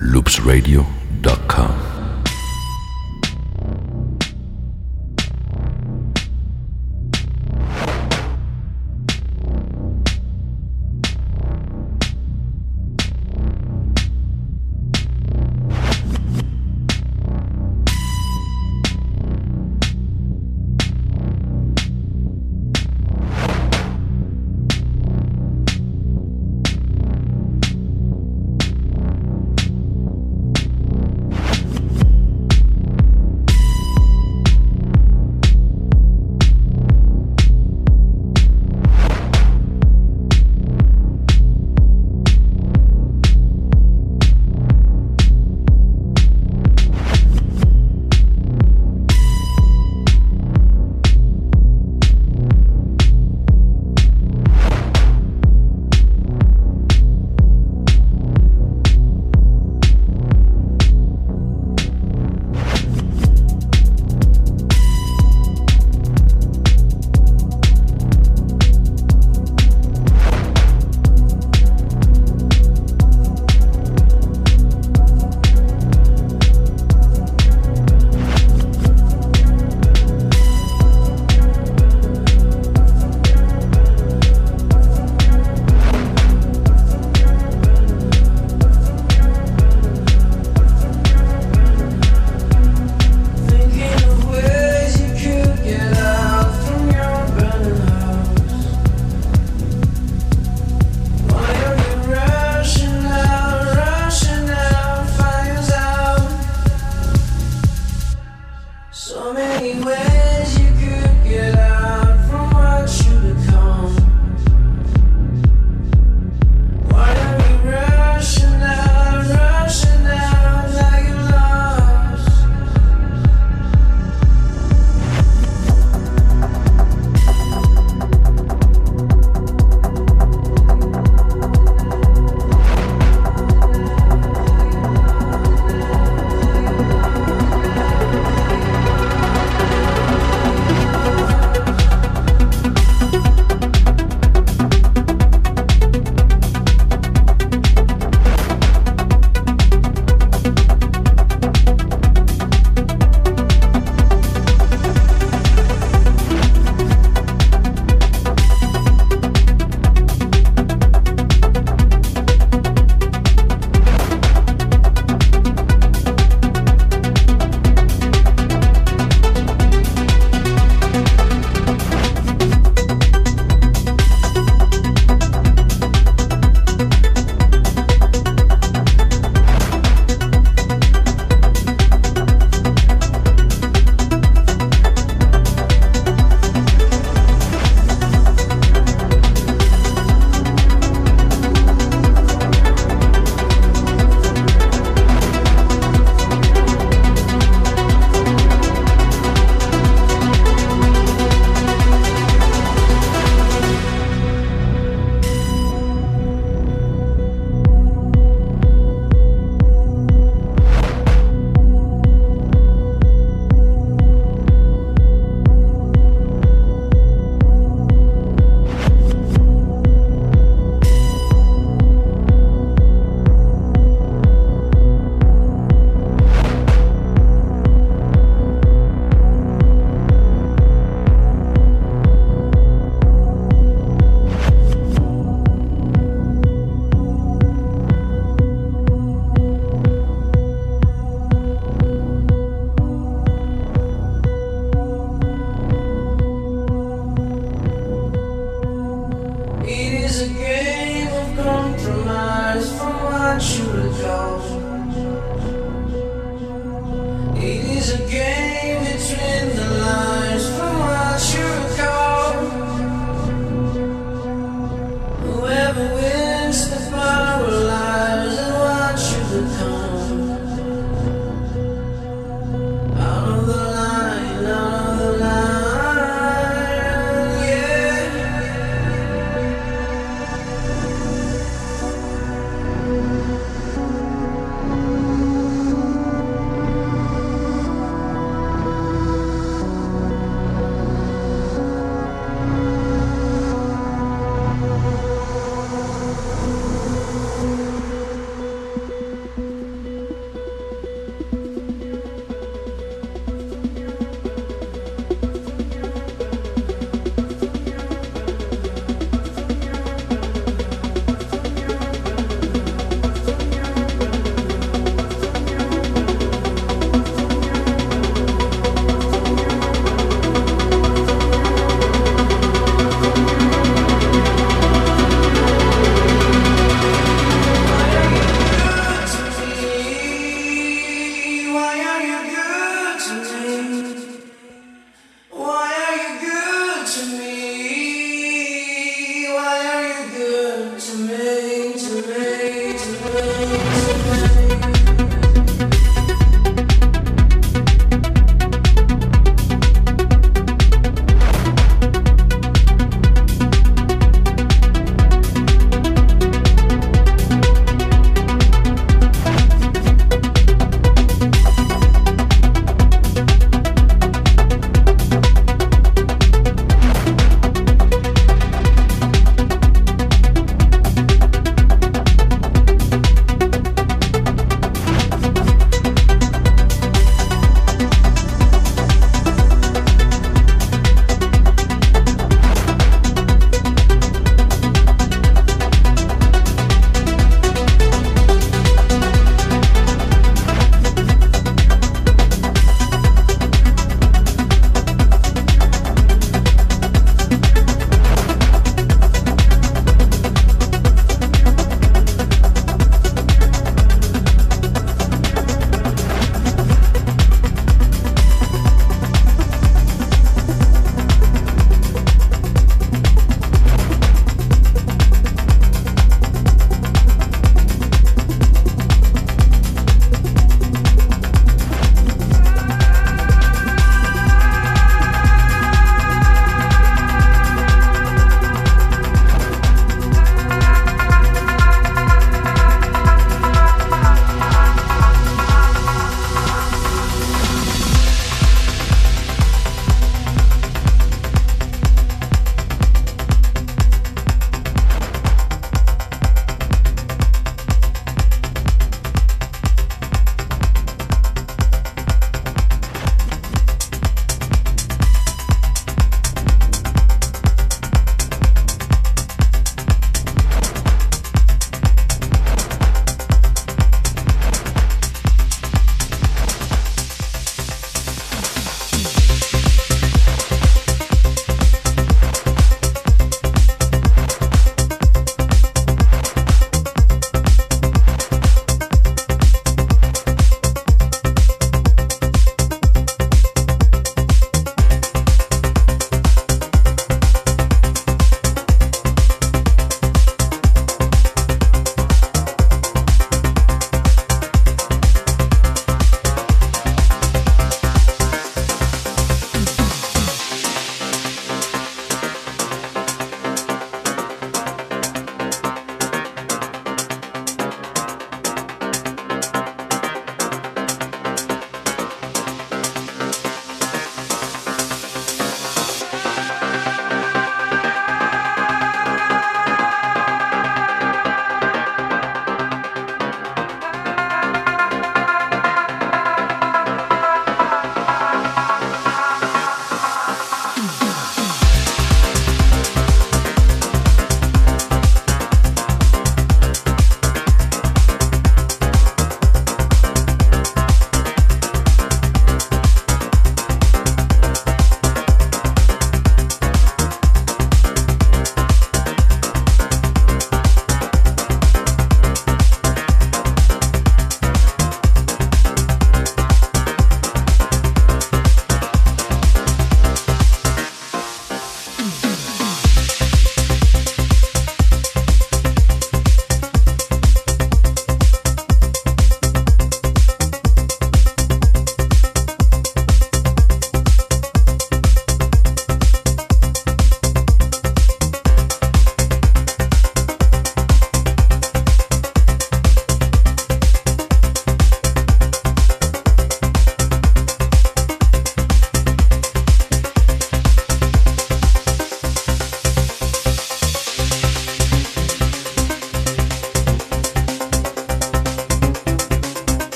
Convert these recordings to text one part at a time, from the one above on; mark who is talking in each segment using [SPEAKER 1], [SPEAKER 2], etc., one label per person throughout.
[SPEAKER 1] loopsradio.com.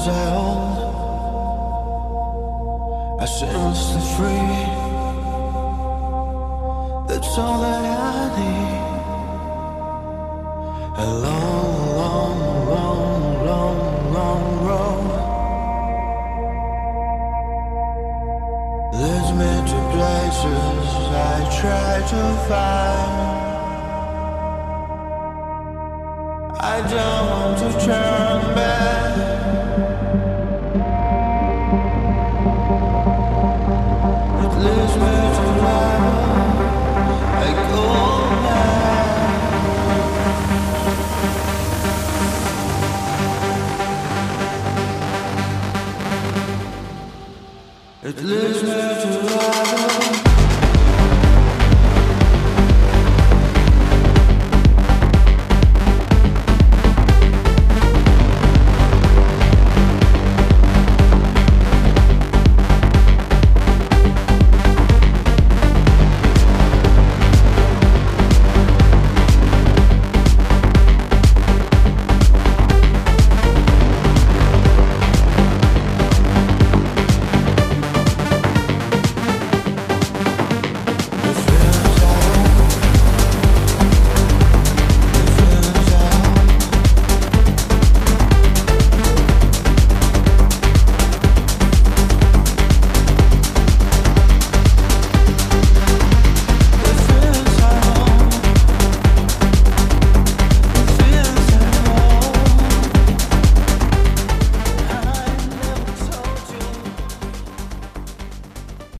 [SPEAKER 1] feelings I own, I sense the free. That's all that I need. A long, long, long, long, long road leads me to places I try to find. I don't want to turn